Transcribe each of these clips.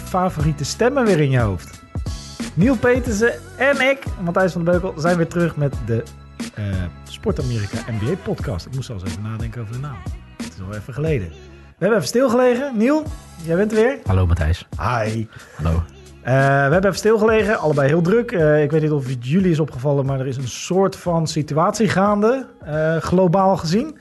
favoriete stemmen weer in je hoofd. Neil Petersen en ik, Matthijs van der Beukel, zijn weer terug met de uh, Sport Amerika NBA podcast. Ik moest zelfs even nadenken over de naam. Het is al even geleden. We hebben even stilgelegen. Niel, jij bent er weer. Hallo Matthijs. Hi. Hallo. Uh, we hebben even stilgelegen, allebei heel druk. Uh, ik weet niet of het jullie is opgevallen, maar er is een soort van situatie gaande, globaal gezien.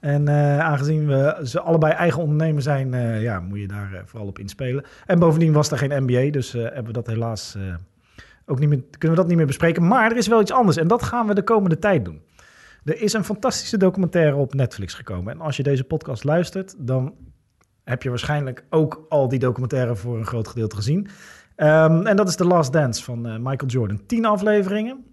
En aangezien we ze allebei eigen ondernemer zijn, ja, moet je daar vooral op inspelen. En bovendien was er geen NBA, dus hebben we dat helaas ook niet meer, kunnen we dat niet meer bespreken. Maar er is wel iets anders en dat gaan we de komende tijd doen. Er is een fantastische documentaire op Netflix gekomen. En als je deze podcast luistert, dan heb je waarschijnlijk ook al die documentaire voor een groot gedeelte gezien. Um, en dat is The Last Dance van Michael Jordan. Tien afleveringen.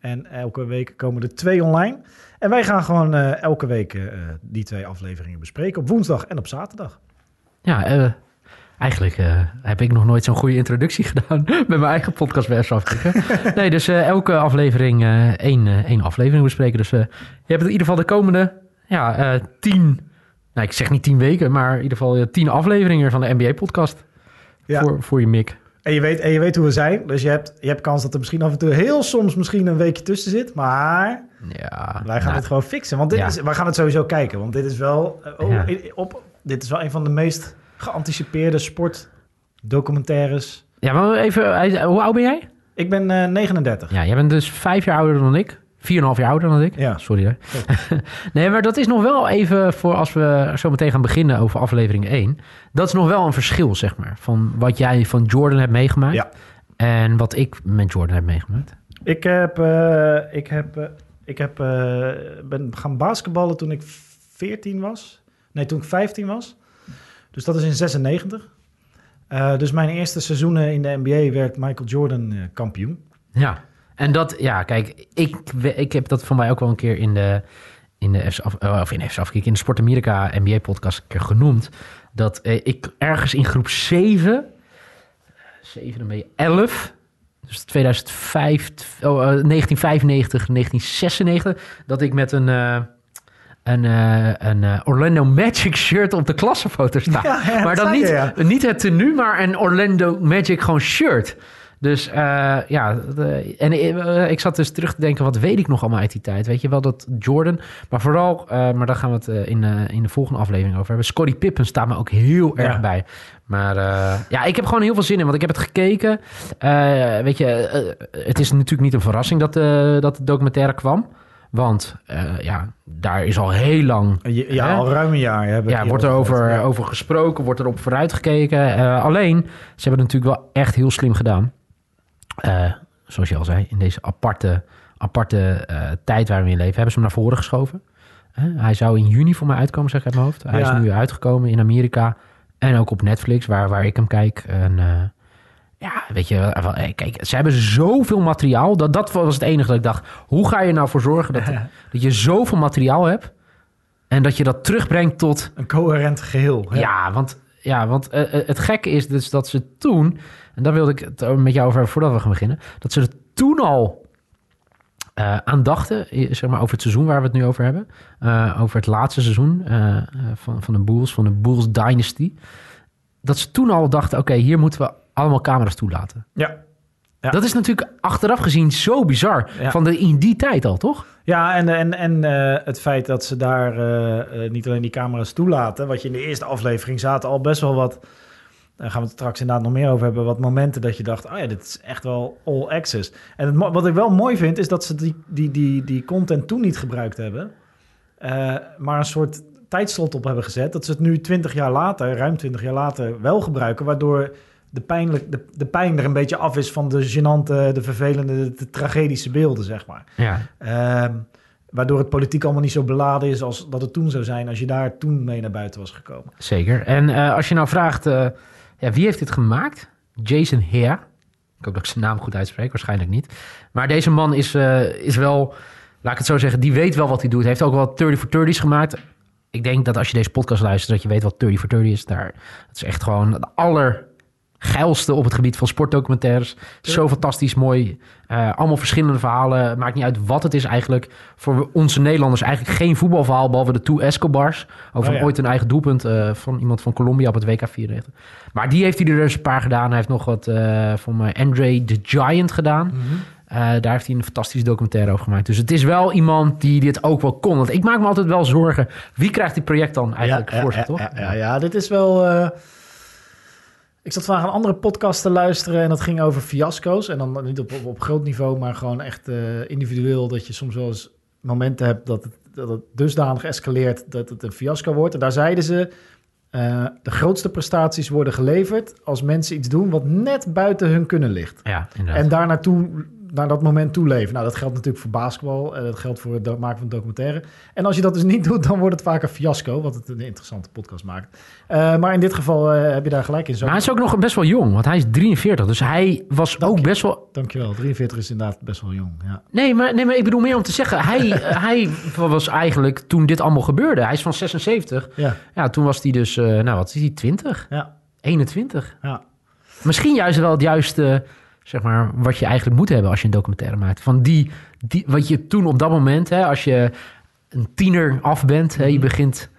En elke week komen er twee online. En wij gaan gewoon uh, elke week uh, die twee afleveringen bespreken. Op woensdag en op zaterdag. Ja, Eigenlijk uh, heb ik nog nooit zo'n goede introductie gedaan met mijn eigen podcast bij nee, dus elke aflevering één, één aflevering bespreken. Dus je hebt in ieder geval de komende ja, tien, nou ik zeg niet tien weken, maar in ieder geval tien afleveringen van de NBA-podcast ja. voor, voor je mik. En je, weet, en je weet hoe we zijn, dus je hebt, je hebt kans dat er misschien af en toe heel soms misschien een weekje tussen zit, maar ja, wij gaan nou, het gewoon fixen. Want dit ja. is, wij gaan het sowieso kijken, want dit is wel, oh, ja. op, dit is wel een van de meest geanticipeerde sportdocumentaires. Ja, maar even, hoe oud ben jij? Ik ben uh, 39. Ja, jij bent dus vijf jaar ouder dan ik. 4,5 jaar ouder dan ik. Ja. Sorry hè. nee, maar dat is nog wel even voor als we zo meteen gaan beginnen over aflevering 1. Dat is nog wel een verschil, zeg maar. Van wat jij van Jordan hebt meegemaakt. Ja. En wat ik met Jordan heb meegemaakt. Ik heb, uh, ik heb, uh, ik heb uh, ben gaan basketballen toen ik 14 was. Nee, toen ik 15 was. Dus dat is in 96. Uh, dus mijn eerste seizoenen in de NBA werd Michael Jordan uh, kampioen. Ja, en dat, ja, kijk, ik, ik heb dat van mij ook wel een keer in de, in de, FC, of in de, FC, in de Sport Amerika NBA podcast genoemd. Dat uh, ik ergens in groep 7, 7 dan ben je 11, dus 2005, oh, 1995, 1996, dat ik met een een, uh, een uh, Orlando Magic shirt op de klassenfoto staan. Ja, ja, maar dan niet, ja. niet het tenue, maar een Orlando Magic gewoon shirt. Dus uh, ja, de, en ik zat dus terug te denken, wat weet ik nog allemaal uit die tijd? Weet je wel, dat Jordan, maar vooral, maar daar gaan we het in, in de volgende aflevering over hebben. Scottie Pippen staat me ook heel erg bij. Maar ja, ik heb gewoon heel veel zin in, want ik heb het gekeken. weet je, het is natuurlijk niet een verrassing dat, dat de documentaire kwam. Want uh, ja, daar is al heel lang. Ja, hè? al ruim een jaar. Ja, wordt er over, ja. over gesproken, wordt er op vooruitgekeken. Uh, alleen, ze hebben het natuurlijk wel echt heel slim gedaan. Uh, zoals je al zei, in deze aparte, aparte tijd waar we in leven, hebben ze hem naar voren geschoven. hij zou in juni voor mij uitkomen, zeg ik uit mijn hoofd. Hij ja. is nu uitgekomen in Amerika en ook op Netflix, waar, waar ik hem kijk. En, ja, weet je, kijk, ze hebben zoveel materiaal. Dat, dat was het enige dat ik dacht. Hoe ga je nou voor zorgen dat, dat je zoveel materiaal hebt en dat je dat terugbrengt tot... Een coherent geheel. Hè? Ja, want, ja, want uh, het gekke is dus dat ze toen... En daar wilde ik het met jou over hebben voordat we gaan beginnen. Dat ze er toen al uh, aan dachten, zeg maar over het seizoen waar we het nu over hebben. Over het laatste seizoen van, van de Bulls, van de Bulls Dynasty. Dat ze toen al dachten, oké, hier moeten we allemaal camera's toelaten. Ja. Ja. Dat is natuurlijk achteraf gezien zo bizar. Ja. Van de, in die tijd al, toch? Ja, en, en, en uh, het feit dat ze daar uh, uh, niet alleen die camera's toelaten. Wat je in de eerste aflevering zaten al best wel wat. Daar gaan we het straks inderdaad nog meer over hebben. Wat momenten dat je dacht: oh ja, dit is echt wel all access. En het, wat ik wel mooi vind, is dat ze die, die, die, die content toen niet gebruikt hebben. maar een soort tijdslot op hebben gezet. Dat ze het nu 20 jaar later, ruim 20 jaar later, wel gebruiken. Waardoor de, pijnlijk, de, de pijn er een beetje af is van de gênante, de vervelende, de tragedische beelden, zeg maar. Ja. Uh, waardoor het politiek allemaal niet zo beladen is als dat het toen zou zijn als je daar toen mee naar buiten was gekomen. Zeker. En uh, als je nou vraagt, uh, ja, wie heeft dit gemaakt? Jason Hare. Ik hoop dat ik zijn naam goed uitspreek, waarschijnlijk niet. Maar deze man is, uh, is wel, laat ik het zo zeggen, die weet wel wat hij doet. Hij heeft ook wel 30 for 30's gemaakt. Ik denk dat als je deze podcast luistert, dat je weet wat 30 for 30 is. Daar, het is echt gewoon de aller geilste op het gebied van sportdocumentaires. Zo fantastisch mooi. Eh, allemaal verschillende verhalen. Maakt niet uit wat het is eigenlijk. Voor onze Nederlanders eigenlijk geen voetbalverhaal... behalve de Two Escobars. Over Oh ja. ooit een eigen doelpunt eh, van iemand van Colombia op het WK 94. Maar die heeft hij er dus een paar gedaan. Hij heeft nog wat eh van Andre the Giant gedaan. Mhm. Daar heeft hij een fantastische documentaire over gemaakt. Dus het is wel iemand die dit ook wel kon. Want ik maak me altijd wel zorgen. Wie krijgt dit project dan eigenlijk ja, voor zich, toch? Ja, ja, ja, dit is wel... Ik zat vandaag een andere podcast te luisteren en dat ging over fiasco's. En dan niet op, op, op groot niveau, maar gewoon echt eh, individueel. Dat je soms wel eens momenten hebt dat het, dat het dusdanig escaleert dat het een fiasco wordt. En daar zeiden ze, eh, de grootste prestaties worden geleverd als mensen iets doen wat net buiten hun kunnen ligt. Ja, inderdaad. En daar naartoe, naar dat moment toe leven. Nou, dat geldt natuurlijk voor basketbal. En dat geldt voor het maken van documentaire. En als je dat dus niet doet, dan wordt het vaak een fiasco. Wat het een interessante podcast maakt. Eh, maar in dit geval eh, heb je daar gelijk in. Zo, Maar hij is ook nog best wel jong, want hij is 43. Dus hij was Dank ook je. best wel... Dankjewel. 43 is inderdaad best wel jong. Ja. Nee maar, nee, maar ik bedoel meer om te zeggen... Hij, hij was eigenlijk toen dit allemaal gebeurde... Hij is van 76. Ja, Ja, toen was hij dus... eh, nou, wat is hij? 20? ja, 21? ja. Misschien juist wel het juiste... Zeg maar, wat je eigenlijk moet hebben als je een documentaire maakt. Van die, die wat je toen op dat moment, hè, als je een tiener af bent, hè, je Mhm. begint,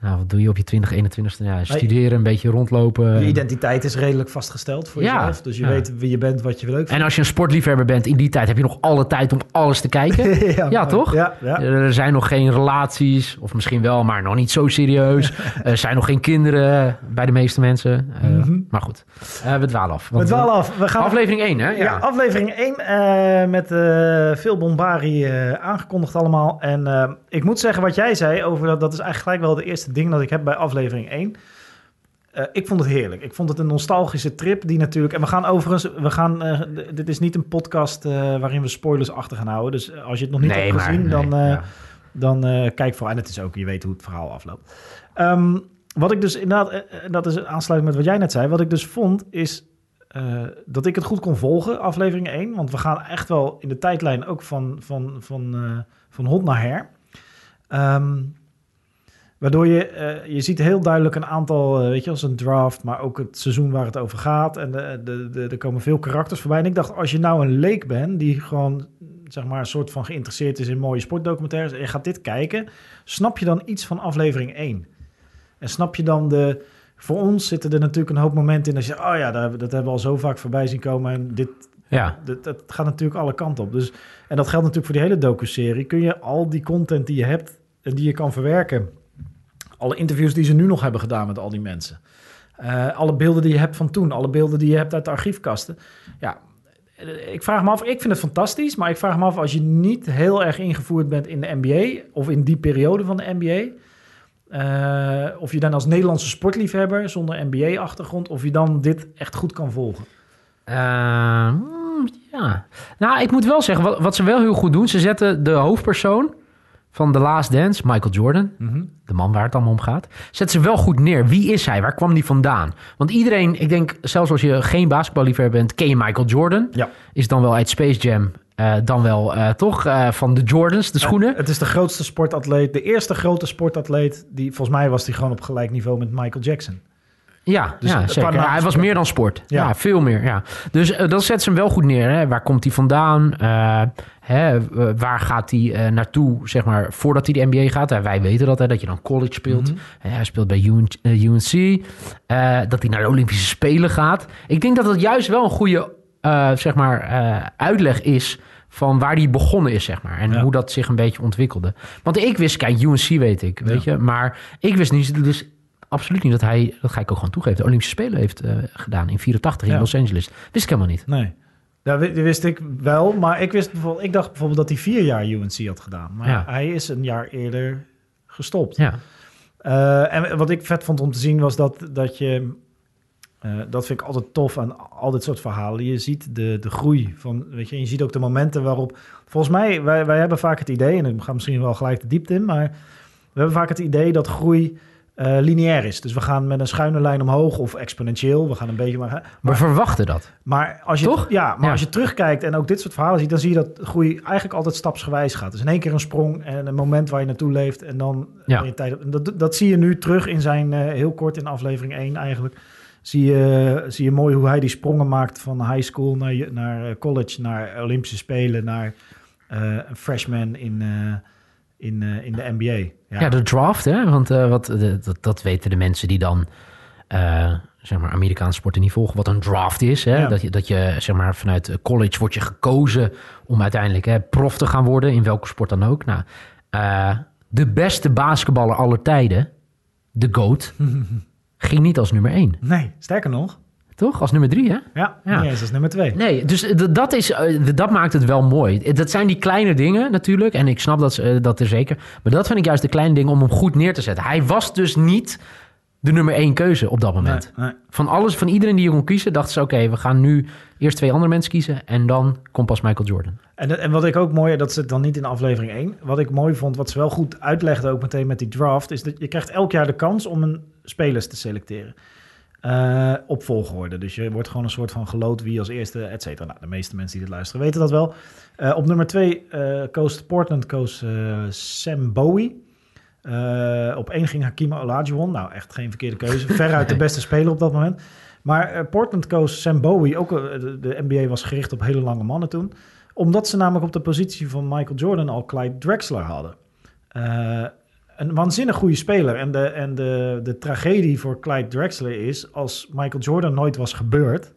nou, wat doe je op je 20, 21ste? Ja, studeren, een beetje rondlopen. Je identiteit is redelijk vastgesteld voor Ja, jezelf. Dus je ja. weet wie je bent, wat je leuk vindt. En als je een sportliefhebber bent in die tijd, heb je nog alle tijd om alles te kijken. Ja, toch? Er zijn nog geen relaties, of misschien wel, maar nog niet zo serieus. Er zijn nog geen kinderen bij de meeste mensen. Eh, Mhm. Maar goed, Eh, we dwalen af. We dwalen af. We gaan Aflevering 1, hè? Ja, Ja. aflevering 1 eh, met eh, veel bombari eh, aangekondigd allemaal. En eh, ik moet zeggen wat jij zei over dat, dat is eigenlijk gelijk wel de eerste ding dat ik heb bij aflevering 1. Eh, ik vond het heerlijk. Ik vond het een nostalgische trip die natuurlijk... En we gaan overigens... We gaan, d- dit is niet een podcast eh, waarin we spoilers achter gaan houden. Dus als je het nog niet nee, hebt gezien, nee, dan, ja. dan kijk vooral. En het is ook, je weet hoe het verhaal afloopt. Ehm, wat ik dus inderdaad, dat is aansluitend met wat jij net zei. Wat ik dus vond is dat ik het goed kon volgen, aflevering 1. Want we gaan echt wel in de tijdlijn ook van, van, van, van hot naar her. Ehm, waardoor je, eh, je ziet heel duidelijk een aantal, eh, weet je, als een draft, maar ook het seizoen waar het over gaat. En de, de, de, er komen veel karakters voorbij. En ik dacht, als je nou een leek bent die gewoon, zeg maar, een soort van geïnteresseerd is in mooie sportdocumentaires. En je gaat dit kijken, snap je dan iets van aflevering 1? En snap je dan de... Voor ons zitten er natuurlijk een hoop momenten in dat je... oh ja, dat, dat hebben we al zo vaak voorbij zien komen... en dit, ja. dat, dat gaat natuurlijk alle kanten op. Dus, en dat geldt natuurlijk voor die hele docu-serie. Kun je al die content die je hebt en die je kan verwerken... alle interviews die ze nu nog hebben gedaan met al die mensen... eh, alle beelden die je hebt van toen... alle beelden die je hebt uit de archiefkasten... ja, eh, ik vraag me af... ik vind het fantastisch... maar ik vraag me af als je niet heel erg ingevoerd bent in de NBA... of in die periode van de NBA... Eh, of je dan als Nederlandse sportliefhebber zonder NBA-achtergrond, of je dan dit echt goed kan volgen. Eh, mm, ja. Nou, ik moet wel zeggen, wat, wat ze wel heel goed doen... ze zetten de hoofdpersoon van The Last Dance, Michael Jordan... de man waar het allemaal om gaat... zetten ze wel goed neer. Wie is hij? Waar kwam die vandaan? Want iedereen, ik denk, zelfs als je geen basketballiefhebber bent... ken je Michael Jordan. Ja. Is dan wel uit Space Jam... eh, dan wel eh, toch eh, van de Jordans, de schoenen. Het is de grootste sportatleet, de eerste grote sportatleet. Die, volgens mij was hij gewoon op gelijk niveau met Michael Jackson. Ja, Dus ja zeker. hij was meer dan sport. Ja, Ja. veel meer. Ja. Dus eh, dat zet ze hem wel goed neer. Hè. Waar komt hij vandaan? Eh, hè, waar gaat hij eh, naartoe, zeg maar, voordat hij de NBA gaat? Wij weten dat, hè, dat je dan college speelt. Hè, hij speelt bij UN, UNC. Dat hij naar de Olympische Spelen gaat. Ik denk dat dat juist wel een goede, zeg maar, uitleg is van waar hij begonnen is, zeg maar. En Ja. hoe dat zich een beetje ontwikkelde. Want ik wist, kijk, UNC weet ik, weet je. Maar ik wist niet, dus absoluut niet dat hij, dat ga ik ook gewoon toegeven, de Olympische Spelen heeft eh, gedaan in 84 in Ja. Los Angeles. Wist ik helemaal niet. Nee. Dat wi- dat wist ik wel, maar ik, wist bijvoorbeeld, ik dacht bijvoorbeeld dat hij vier jaar UNC had gedaan. Maar Ja. hij is een jaar eerder gestopt. Ja, Eh, en wat ik vet vond om te zien was dat, dat je... eh, dat vind ik altijd tof aan al dit soort verhalen. Je ziet de, de groei van, weet je, en je ziet ook de momenten waarop... Volgens mij, wij, wij hebben vaak het idee, en ik ga misschien wel gelijk de diepte in, maar we hebben vaak het idee dat groei eh, lineair is. Dus we gaan met een schuine lijn omhoog of exponentieel. We gaan een beetje maar. we Maar, verwachten dat. maar als je Toch? ja, maar Ja. als je terugkijkt en ook dit soort verhalen ziet, dan zie je dat groei eigenlijk altijd stapsgewijs gaat. Dus in één keer een sprong en een moment waar je naartoe leeft en dan Ja. je tijd. Dat, dat zie je nu terug in zijn eh, heel kort in aflevering 1 eigenlijk. zie je, zie je mooi hoe hij die sprongen maakt van high school naar, je- naar eh, college, naar Olympische Spelen, naar eh, een freshman in, in, eh, in de NBA. Ja, de draft, hè? Want eh, wat, de- dat, dat weten de mensen die dan eh, zeg maar Amerikaanse sporten niet volgen, wat een draft is. Hè? Ja. Dat, je, dat je zeg maar vanuit college wordt je gekozen om uiteindelijk hè, prof te gaan worden, in welke sport dan ook. Nou, de beste basketballer aller tijden, de GOAT, ging niet als nummer één. Nee, sterker nog. Toch? Als nummer drie, hè? Ja, Ja. eens als nummer twee. Nee, dus eh, dat, is, eh, dat maakt het wel mooi. Dat zijn die kleine dingen natuurlijk. En ik snap dat, ze- eh, dat er zeker. Maar dat vind ik juist de kleine dingen om hem goed neer te zetten. Hij was dus niet de nummer één keuze op dat moment. Nee, nee. Van alles, van iedereen die je kon kiezen, dachten ze: oké, we gaan nu eerst twee andere mensen kiezen. En dan komt pas Michael Jordan. En, en wat ik ook mooi, dat zit dan niet in aflevering 1. Wat ik mooi vond, wat ze wel goed uitlegden ook meteen met die draft, is dat je krijgt elk jaar de kans om een spelers te selecteren. Eh, op volgorde. Dus je wordt gewoon een soort van geloot wie als eerste, et cetera. Nou, de meeste mensen die dit luisteren weten dat wel. Eh, op nummer 2 koos Portland koos eh, Sam Bowie. Op één ging Hakim Olajuwon. Nou, echt geen verkeerde keuze. Veruit de beste speler op dat moment. Maar Portland koos Sam Bowie. Ook, de, de NBA was gericht op hele lange mannen toen omdat ze namelijk op de positie van Michael Jordan al Clyde Drexler hadden. Een waanzinnig goede speler. En, de, en de, de tragedie voor Clyde Drexler is... als Michael Jordan nooit was gebeurd...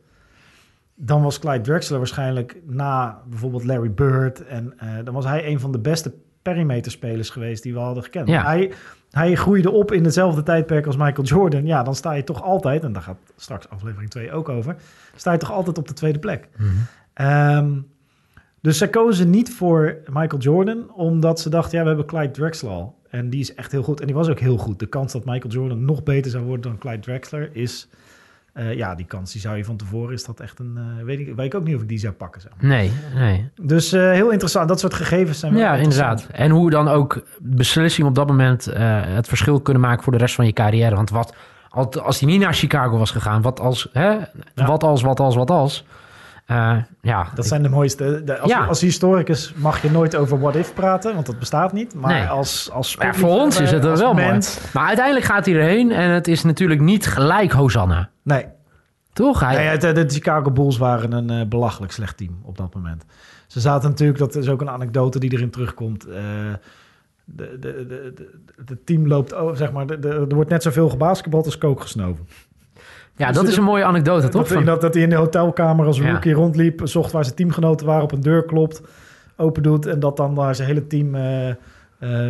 dan was Clyde Drexler waarschijnlijk na bijvoorbeeld Larry Bird... en eh, dan was hij een van de beste perimeterspelers geweest die we hadden gekend. Ja. Hij, hij groeide op in hetzelfde tijdperk als Michael Jordan. Ja, dan sta je toch altijd... en daar gaat straks aflevering 2 ook over... sta je toch altijd op de tweede plek. Ehm, dus zij kozen niet voor Michael Jordan, omdat ze dachten, ja, we hebben Clyde Drexler al. En die is echt heel goed. En die was ook heel goed. De kans dat Michael Jordan nog beter zou worden dan Clyde Drexler is... eh, ja, die kans die zou je van tevoren... is dat echt een... eh, weet, ik, weet ik ook niet of ik die zou pakken. Zeg maar. Nee, nee. Dus eh, heel interessant. Dat soort gegevens zijn Ja, inderdaad. En hoe dan ook beslissingen op dat moment het verschil kunnen maken voor de rest van je carrière. Want wat, als- als hij niet naar Chicago was gegaan, wat als, hè? Wat als, wat als, wat als. Eh, ja, Dat zijn de mooiste. De, als, Ja. als historicus mag je nooit over what if praten, want dat bestaat niet. Maar Nee. als, als ja, voor ons is het als wel mooi. mens- Maar uiteindelijk gaat hij erheen en het is natuurlijk niet gelijk Hosanna. Nee, Toch? Hij, Nee, het- de, Chicago Bulls waren een eh, belachelijk slecht team op dat moment. Ze zaten natuurlijk, dat is ook een anekdote die erin terugkomt. eh, de, de, de, de, het team loopt, zeg maar, de, de- er wordt net zoveel gebasketbald als kook gesnoven. Ja, dus dat is een mooie anekdote, toch? Dat, dat, dat hij in de hotelkamer als Ja. rookie rondliep, zocht waar zijn teamgenoten waren, op een deur klopt, open doet en dat dan waar zijn hele team eh, eh,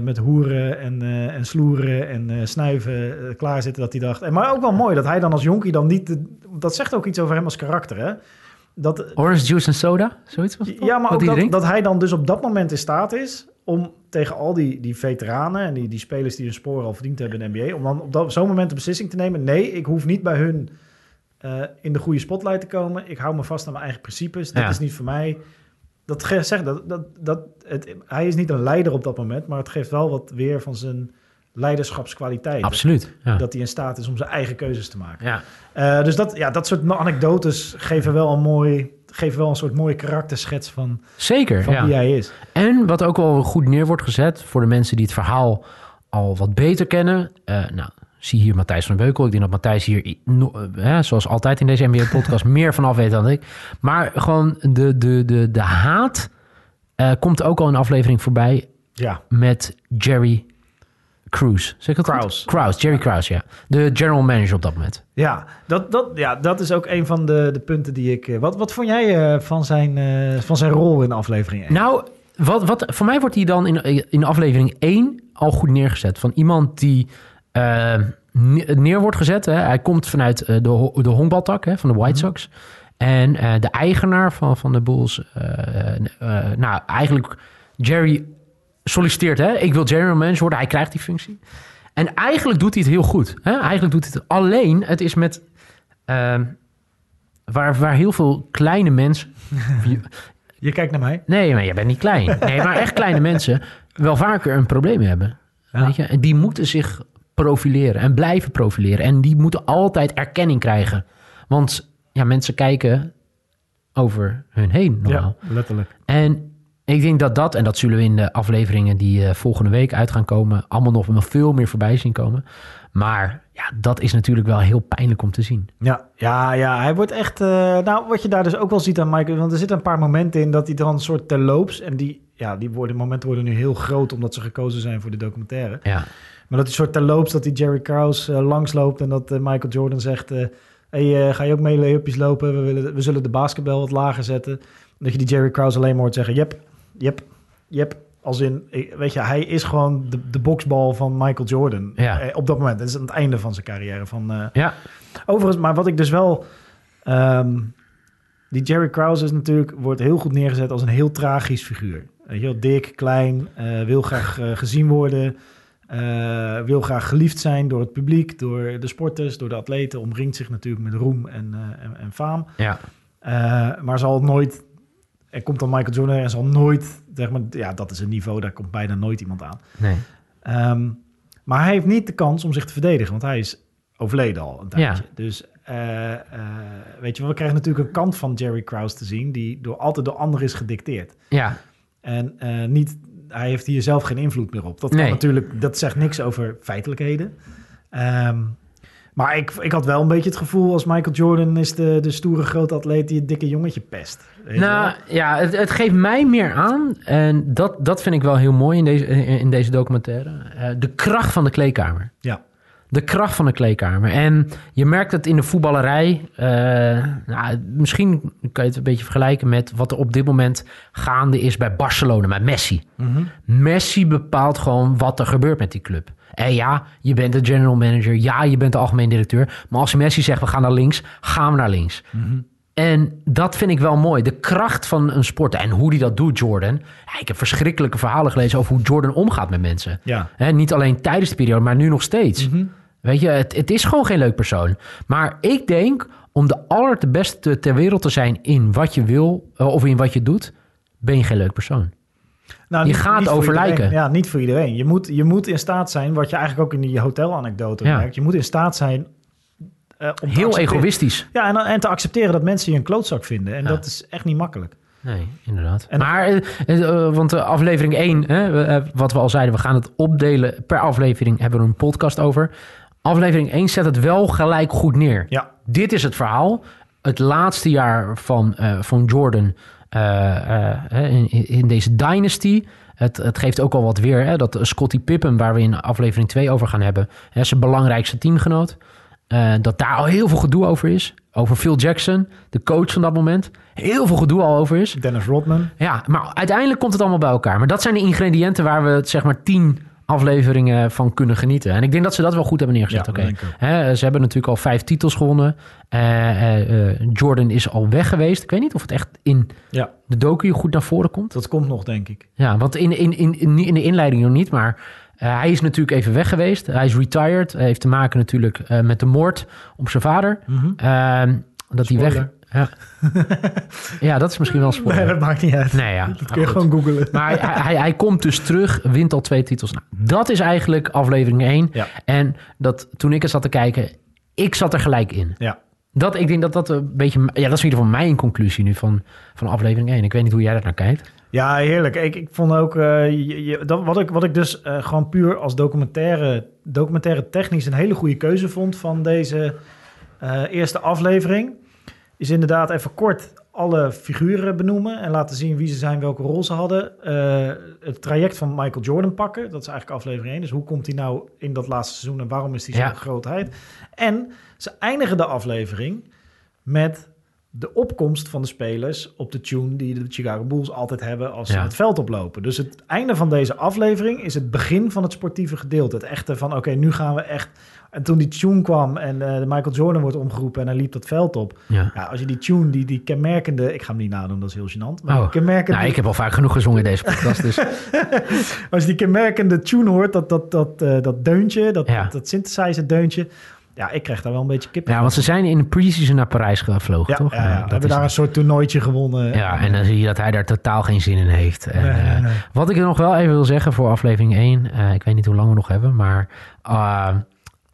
met hoeren en, eh, en sloeren en snuiven klaar zitten, dat hij dacht. En, maar ook wel mooi dat hij dan als jonkie dan niet, dat zegt ook iets over hem als karakter, hè? Dat, Orange juice en soda, zoiets was het ja, maar ook dat, dat hij dan dus op dat moment in staat is om tegen al die, die veteranen en die, die spelers die hun sporen al verdiend hebben in de NBA, om dan op dat- zo'n moment de beslissing te nemen. Nee, ik hoef niet bij hun eh, in de goede spotlight te komen. Ik hou me vast aan mijn eigen principes. Dit Ja. is niet voor mij. Dat zegt dat, dat, dat het, hij is niet een leider op dat moment, maar het geeft wel wat weer van zijn leiderschapskwaliteit. Absoluut. Ja. Dat hij in staat is om zijn eigen keuzes te maken. ja. Eh, dus dat, ja, dat soort anekdotes geven wel een mooi, geven wel een soort mooie karakterschets van, Zeker. van ja. wie hij is. En wat ook wel goed neer wordt gezet voor de mensen die het verhaal al wat beter kennen. eh, nou, zie hier Matthijs van Beukel. Ik denk dat Matthijs hier, eh, zoals altijd in deze NBA-podcast, meer vanaf weet dan ik. Maar gewoon de, de, de, de haat eh, komt ook al in aflevering voorbij Ja, met Jerry Cruz. Zeg ik het goed? Krause. Krause, Jerry Krause, ja. De general manager op dat moment. ja, dat, dat, ja dat is ook een van de, de punten die ik... eh, Wat, wat vond jij eh, van, zijn, eh, van zijn rol in aflevering 1? Nou, wat, wat, voor mij wordt hij dan in, in aflevering 1 al goed neergezet. Van iemand die ne- neer wordt gezet. Hè. Hij komt vanuit de, de honkbaltak hè, van de White Sox. En eh, de eigenaar van, van de Bulls... eh, nou, eigenlijk Jerry solliciteert. Hè. Ik wil general manager worden. Hij krijgt die functie. En eigenlijk doet hij het heel goed. Hè. Eigenlijk doet hij het alleen. Het is met... eh, waar, waar heel veel kleine mensen... Je kijkt naar mij. Nee, maar je bent niet klein. Nee, maar echt kleine mensen wel vaker een probleem hebben. Ja. Weet je? En die moeten zich profileren en blijven profileren. En die moeten altijd erkenning krijgen. Want ja, mensen kijken over hun heen normaal. Ja, letterlijk. En ik denk dat dat, en dat zullen we in de afleveringen die eh, volgende week uit gaan komen, allemaal nog veel meer voorbij zien komen. Maar Ja, dat is natuurlijk wel heel pijnlijk om te zien. Ja, ja, ja, hij wordt echt... eh, nou, wat je daar dus ook wel ziet aan Michael... want er zitten een paar momenten in dat hij dan een soort terloops... en die, ja, die worden, momenten worden nu heel groot... omdat ze gekozen zijn voor de documentaire. Ja, Maar dat hij soort terloops, dat die Jerry Krause eh, langsloopt... en dat Michael Jordan zegt... hey, ga je ook mee lopen? We, willen, we zullen de basketbal wat lager zetten. Dat je die Jerry Krause alleen maar hoort zeggen... Yep, yep, yep. Als in, eh, weet je, hij is gewoon de, de boksbal van Michael Jordan. Ja. Eh, op dat moment. Dat is aan het einde van zijn carrière. Van, eh, ja, Overigens, maar wat ik dus wel... ehm, die Jerry Krause is natuurlijk, wordt heel goed neergezet als een heel tragisch figuur. Heel dik, klein, wil graag gezien worden... wil graag geliefd zijn door het publiek, door de sporters, door de atleten. Omringt zich natuurlijk met roem en, en, en faam. ja. Maar zal nooit... Er komt dan Michael Jordan en zal nooit... Zeg maar, ja, dat is een niveau, daar komt bijna nooit iemand aan. Nee. Ehm, maar hij heeft niet de kans om zich te verdedigen, want hij is overleden al een tijdje. Ja. Dus eh, eh, weet je, we krijgen natuurlijk een kant van Jerry Krause te zien die door altijd door anderen is gedicteerd. Ja, En eh, niet, hij heeft hier zelf geen invloed meer op. Dat kan Nee. natuurlijk, dat zegt niks over feitelijkheden. Ehm, maar ik, ik had wel een beetje het gevoel als Michael Jordan is de, de stoere grote atleet die het dikke jongetje pest. Nou ja, het, het geeft mij meer aan. En dat, dat vind ik wel heel mooi in deze, in, in deze documentaire. eh, de kracht van de kleedkamer. ja. De kracht van de kleedkamer. En je merkt het in de voetballerij. eh, nou, misschien kan je het een beetje vergelijken met wat er op dit moment gaande is bij Barcelona, met Messi. Mhm. Messi bepaalt gewoon wat er gebeurt met die club. En ja, je bent de general manager. Ja, je bent de algemeen directeur. Maar als Messi zegt, we gaan naar links, gaan we naar links. En dat vind ik wel mooi. De kracht van een sport en hoe die dat doet, Jordan. Ja, ik heb verschrikkelijke verhalen gelezen over hoe Jordan omgaat met mensen. Ja. Niet alleen tijdens de periode, maar nu nog steeds. Weet je, het, het is gewoon geen leuk persoon. Maar ik denk, om de aller de beste ter wereld te zijn in wat je wil eh, of in wat je doet, ben je geen leuk persoon. Nou, Je niet- gaat niet over lijken. Ja, niet voor iedereen. Je moet, je moet in staat zijn, wat je eigenlijk ook in die hotelanekdote Ja. merkt. Je moet in staat zijn... eh, om Heel egoïstisch. Ja, en, en te accepteren dat mensen je een klootzak vinden. En Ja. dat is echt niet makkelijk. Nee, inderdaad. En- maar, eh, eh, want aflevering 1, hè, we, eh, wat we al zeiden, we gaan het opdelen. Per aflevering hebben we een podcast over. Aflevering 1 zet het wel gelijk goed neer. Ja, Dit is het verhaal. Het laatste jaar van, van Jordan in, in deze dynasty. Het, het geeft ook al wat weer. Hè, dat Scottie Pippen, waar we in aflevering 2 over gaan hebben... Hè, zijn belangrijkste teamgenoot... eh, dat daar al heel veel gedoe over is. Over Phil Jackson, de coach van dat moment. Heel veel gedoe al over is. Dennis Rodman. Ja, maar uiteindelijk komt het allemaal bij elkaar. Maar dat zijn de ingrediënten waar we zeg maar tien afleveringen van kunnen genieten. En ik denk dat ze dat wel goed hebben neergezet. Ja, Ze hebben natuurlijk al vijf titels gewonnen. Eh, eh, eh, Jordan is al weg geweest. Ik weet niet of het echt in Ja, de docu goed naar voren komt. dat komt nog, denk ik. Ja, want in, in, in, in, de inleiding nog niet. Maar hij is natuurlijk even weg geweest. Hij is retired. Hij heeft te maken natuurlijk met de moord op zijn vader. Ehm, dat hij weg... Ja. ja, dat is misschien wel spoiler. Nee, dat maakt niet uit. Nee, ja. dat Nou, kun je goed. gewoon googlen. Maar hij, hij, hij komt dus terug, wint al twee titels. Nou, dat is eigenlijk aflevering 1. Ja. En dat, toen ik het zat te kijken, ik zat er gelijk in. Ja. Dat, ik denk dat dat een beetje... Ja, dat is in ieder geval mijn conclusie nu van, van aflevering 1. Ik weet niet hoe jij daar naar kijkt. Ja, heerlijk. Ik, ik vond ook, eh, je- je- dat, wat, ik, wat ik dus eh, gewoon puur als documentaire, documentaire technisch een hele goede keuze vond van deze eh, eerste aflevering, is inderdaad even kort alle figuren benoemen en laten zien wie ze zijn, welke rol ze hadden. Eh, het traject van Michael Jordan pakken, dat is eigenlijk aflevering 1. Dus hoe komt hij nou in dat laatste seizoen en waarom is hij Ja. zo'n grootheid? En ze eindigen de aflevering met de opkomst van de spelers op de tune die de Chicago Bulls altijd hebben als ze Ja. het veld oplopen. Dus het einde van deze aflevering is het begin van het sportieve gedeelte. Het echte van, oké, nu gaan we echt... En toen die tune kwam en de Michael Jordan wordt omgeroepen en hij liep dat veld op. Ja. Ja, als je die tune, die, die kenmerkende... Ik ga hem niet nadoen, dat is heel gênant. Maar Oh. kenmerkende, Nou, ik heb al vaak genoeg gezongen in deze podcast. Dus als je die kenmerkende tune hoort, dat, dat, dat, eh, dat deuntje, dat, Ja. dat, dat synthesizer deuntje... Ja, ik krijg daar wel een beetje kip ja, want ze zijn in de pre-season naar Parijs gevlogen, ja, toch? ja, dat hebben daar een soort toernooitje gewonnen. Ja, en dan zie je dat hij daar totaal geen zin in heeft. En, Nee, nee, eh. Wat ik er nog wel even wil zeggen voor aflevering 1. eh, ik weet niet hoe lang we nog hebben, maar uh,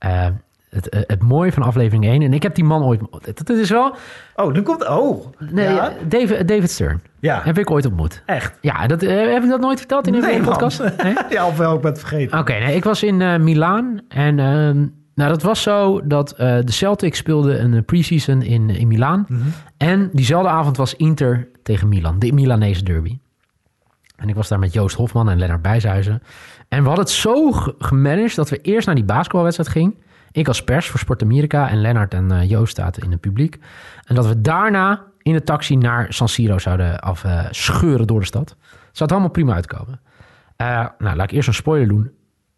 uh, het, het mooie van aflevering 1. En ik heb die man ooit. Het is wel. Oh, nu komt. Oh. Nee, ja. David, David Stern. ja. Heb ik ooit ontmoet. Echt. Ja, dat, heb ik dat nooit verteld in een Nee, podcast? Nee? Ja, of wel, ik ben het vergeten. Oké, nee, ik was in uh, Milaan en uh, Nou, dat was zo dat eh, de Celtics speelden een eh, preseason in, in Milaan. Mhm. En diezelfde avond was Inter tegen Milan, de Milanese derby. En ik was daar met Joost Hofman en Lennart Bijshuizen. En we hadden het zo ge- gemanaged dat we eerst naar die basketbalwedstrijd gingen. Ik als pers voor Sport Amerika en Lennart en eh, Joost zaten in het publiek. En dat we daarna in de taxi naar San Siro zouden afscheuren door de stad. Zou het allemaal prima uitkomen. Eh, nou, laat ik eerst een spoiler doen.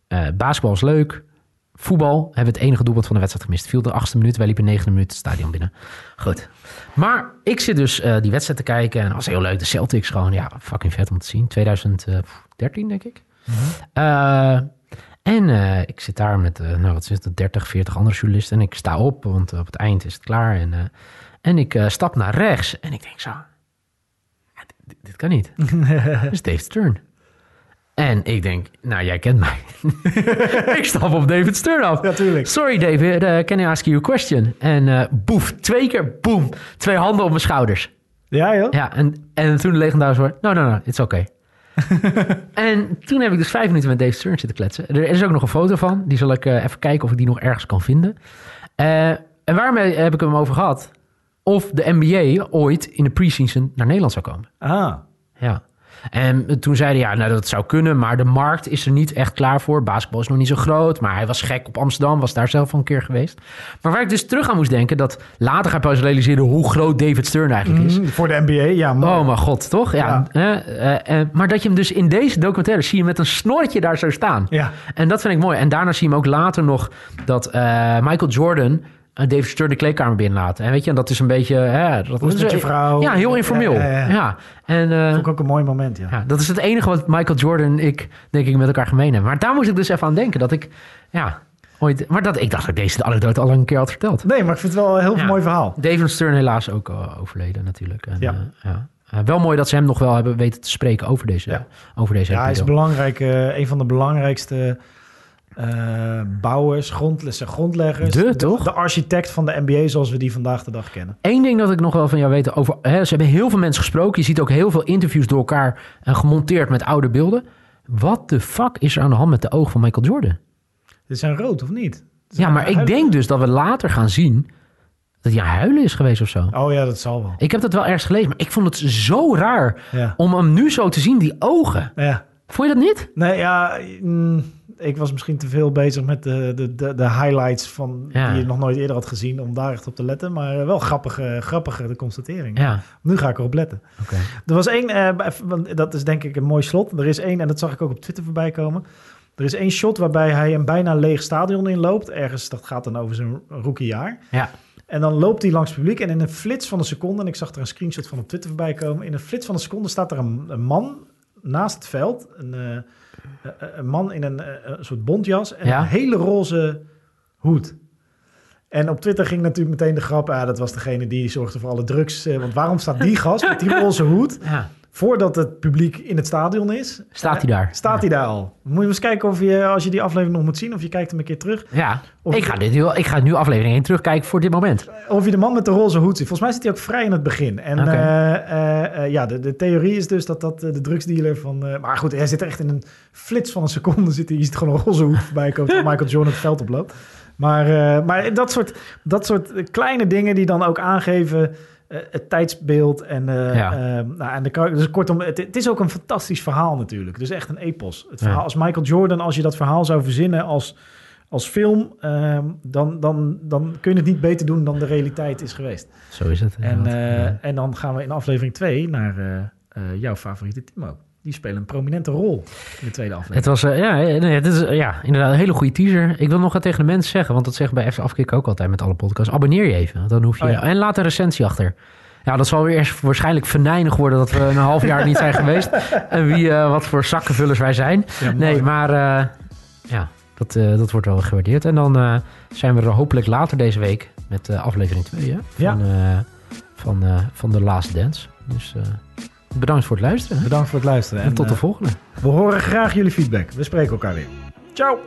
Eh, basketbal is leuk. Voetbal hebben we het enige doelpunt van de wedstrijd gemist. Viel de achtste minuut, wij liepen negende minuut het stadion binnen. Goed. Maar ik zit dus eh, die wedstrijd te kijken en dat was heel leuk. De Celtics gewoon, ja, fucking vet om te zien. 2013 denk ik. Eh, en eh, ik zit daar met, eh, nou wat is het, 30, 40 andere journalisten. En ik sta op, want op het eind is het klaar. En, eh, en ik eh, stap naar rechts en ik denk zo, dit, dit kan niet. Is Dave Stern. En ik denk, nou, jij kent mij. ik stap op David Stern af. Natuurlijk. Sorry, David, uh, can I ask you a question? En uh, boef, twee keer, boem, twee handen op mijn schouders. Ja, joh. Ja, en, en toen de legendarische woord, no, no, no, it's okay. en toen heb ik dus vijf minuten met Dave Stern zitten kletsen. Er is ook nog een foto van, die zal ik uh, even kijken of ik die nog ergens kan vinden. Uh, en waarmee heb ik hem over gehad? Of de NBA ooit in de preseason naar Nederland zou komen. Ah. Ja. En toen zeiden ja, nou dat zou kunnen, maar de markt is er niet echt klaar voor. Basketbal is nog niet zo groot, maar hij was gek op Amsterdam, was daar zelf al een keer geweest. Maar waar ik dus terug aan moest denken, dat later ga ik pas realiseren hoe groot David Stern eigenlijk is. Mm, voor de NBA, ja. Maar... Oh mijn god, toch? Ja. ja. Uh, uh, uh, maar dat je hem dus in deze documentaire zie je met een snorretje daar zo staan. Ja. En dat vind ik mooi. En daarna zie je hem ook later nog dat eh, Michael Jordan David Stern de kleedkamer binnenlaten. En weet je, en dat is een beetje... Hè, dat is met je vrouw. Ja, heel informeel. Ja, ja, ja. En, uh, Vond ik ook een mooi moment, ja. Dat is het enige wat Michael Jordan en ik, denk ik, met elkaar gemeen hebben. Maar daar moest ik dus even aan denken. Dat ik, ja... Ooit, maar dat, ik dacht dat ik deze anekdote al een keer had verteld. Nee, maar ik vind het wel een heel mooi verhaal. David Stern helaas ook uh, overleden natuurlijk. En, ja. Uh, ja. Uh, wel mooi dat ze hem nog wel hebben weten te spreken over deze. Ja, over deze ja hij is belangrijk, uh, een van de belangrijkste uh, bouwers, grondleggers, grondleggers. De, toch? De architect van de NBA zoals we die vandaag de dag kennen. Eén ding dat ik nog wel van jou weet over... Hè, ze hebben heel veel mensen gesproken. Je ziet ook heel veel interviews door elkaar uh, gemonteerd met oude beelden. Wat de fuck is er aan de hand met de ogen van Michael Jordan? Dit zijn rood, of niet? Ja, maar ik denk dus dat we later gaan zien... dat hij aan huilen is geweest of zo. Oh ja, dat zal wel. Ik heb dat wel ergens gelezen, maar ik vond het zo raar... Ja. om hem nu zo te zien, die ogen. Ja. Vond je dat niet? Nee, ja... Mm, ik was misschien te veel bezig met de, de, de, de highlights van ja. die je nog nooit eerder had gezien om daar echt op te letten. Maar wel grappige, grappige de constatering. Ja. Nu ga ik erop letten. Okay. Er was één, uh, dat is denk ik een mooi slot. Er is één, en dat zag ik ook op Twitter voorbij komen. Er is één shot waarbij hij een bijna leeg stadion inloopt. Ergens, dat gaat dan over zijn rookiejaar. Ja. En dan loopt hij langs het publiek en in een flits van een seconde, en ik zag er een screenshot van op Twitter voorbij komen. In een flits van een seconde staat er een, een man naast het veld. Een, uh, een man in een, uh, een, soort bontjas en Ja. een hele roze hoed. En op Twitter ging natuurlijk meteen de grap, ah, dat was degene die zorgde voor alle drugs. eh, want waarom staat die gast met die roze hoed, Ja. Voordat het publiek in het stadion is, Staat hij daar? staat hij daar al? Moet je eens kijken of je, als je die aflevering nog moet zien, of je kijkt hem een keer terug, Ja. Of- Ik ga, dit, nu- ik ga nu aflevering 1 terugkijken voor dit moment. of je de man met de roze hoed ziet. Volgens mij zit hij ook vrij in het begin. En eh, eh, eh, ja, de, de theorie is dus dat dat eh, de drugsdealer van... eh, maar goed, hij zit er echt in een flits van een seconde. Zit hij, je ziet gewoon een roze hoed voorbij komen Michael Jordan het veld oploopt. Maar, eh, maar dat, soort, dat soort kleine dingen die dan ook aangeven... eh, het tijdsbeeld en, eh, Ja. eh, nou, en de, dus kortom, het, het is ook een fantastisch verhaal natuurlijk. Dus echt een epos. Het verhaal Ja. als Michael Jordan, als je dat verhaal zou verzinnen als, als film, ehm, dan, dan, dan kun je het niet beter doen dan de realiteit is geweest. Zo is het. En, eh, Ja. en dan gaan we in aflevering 2 naar jouw favoriete Timo. Die spelen een prominente rol in de tweede aflevering. Het was, eh, ja, nee, het is eh, ja, inderdaad een hele goede teaser. Ik wil nog wat tegen de mensen zeggen, want dat zeggen bij even Afkik ook altijd met alle podcasts. Abonneer je even, dan hoef je... Oh ja. En laat een recensie achter. Ja, dat zal weer eerst waarschijnlijk venijnig worden dat we een half jaar niet zijn geweest. En wie, eh, wat voor zakkenvullers wij zijn. Ja. Nee, maar eh, ja, dat, eh, dat wordt wel gewaardeerd. En dan eh, zijn we er hopelijk later deze week met eh, aflevering 2 hè? Ja. van, eh, van, eh, van The Last Dance. Dus eh, bedankt voor het luisteren. Bedankt voor het luisteren. En, tot de eh, volgende. we horen graag jullie feedback. We spreken elkaar weer. Ciao!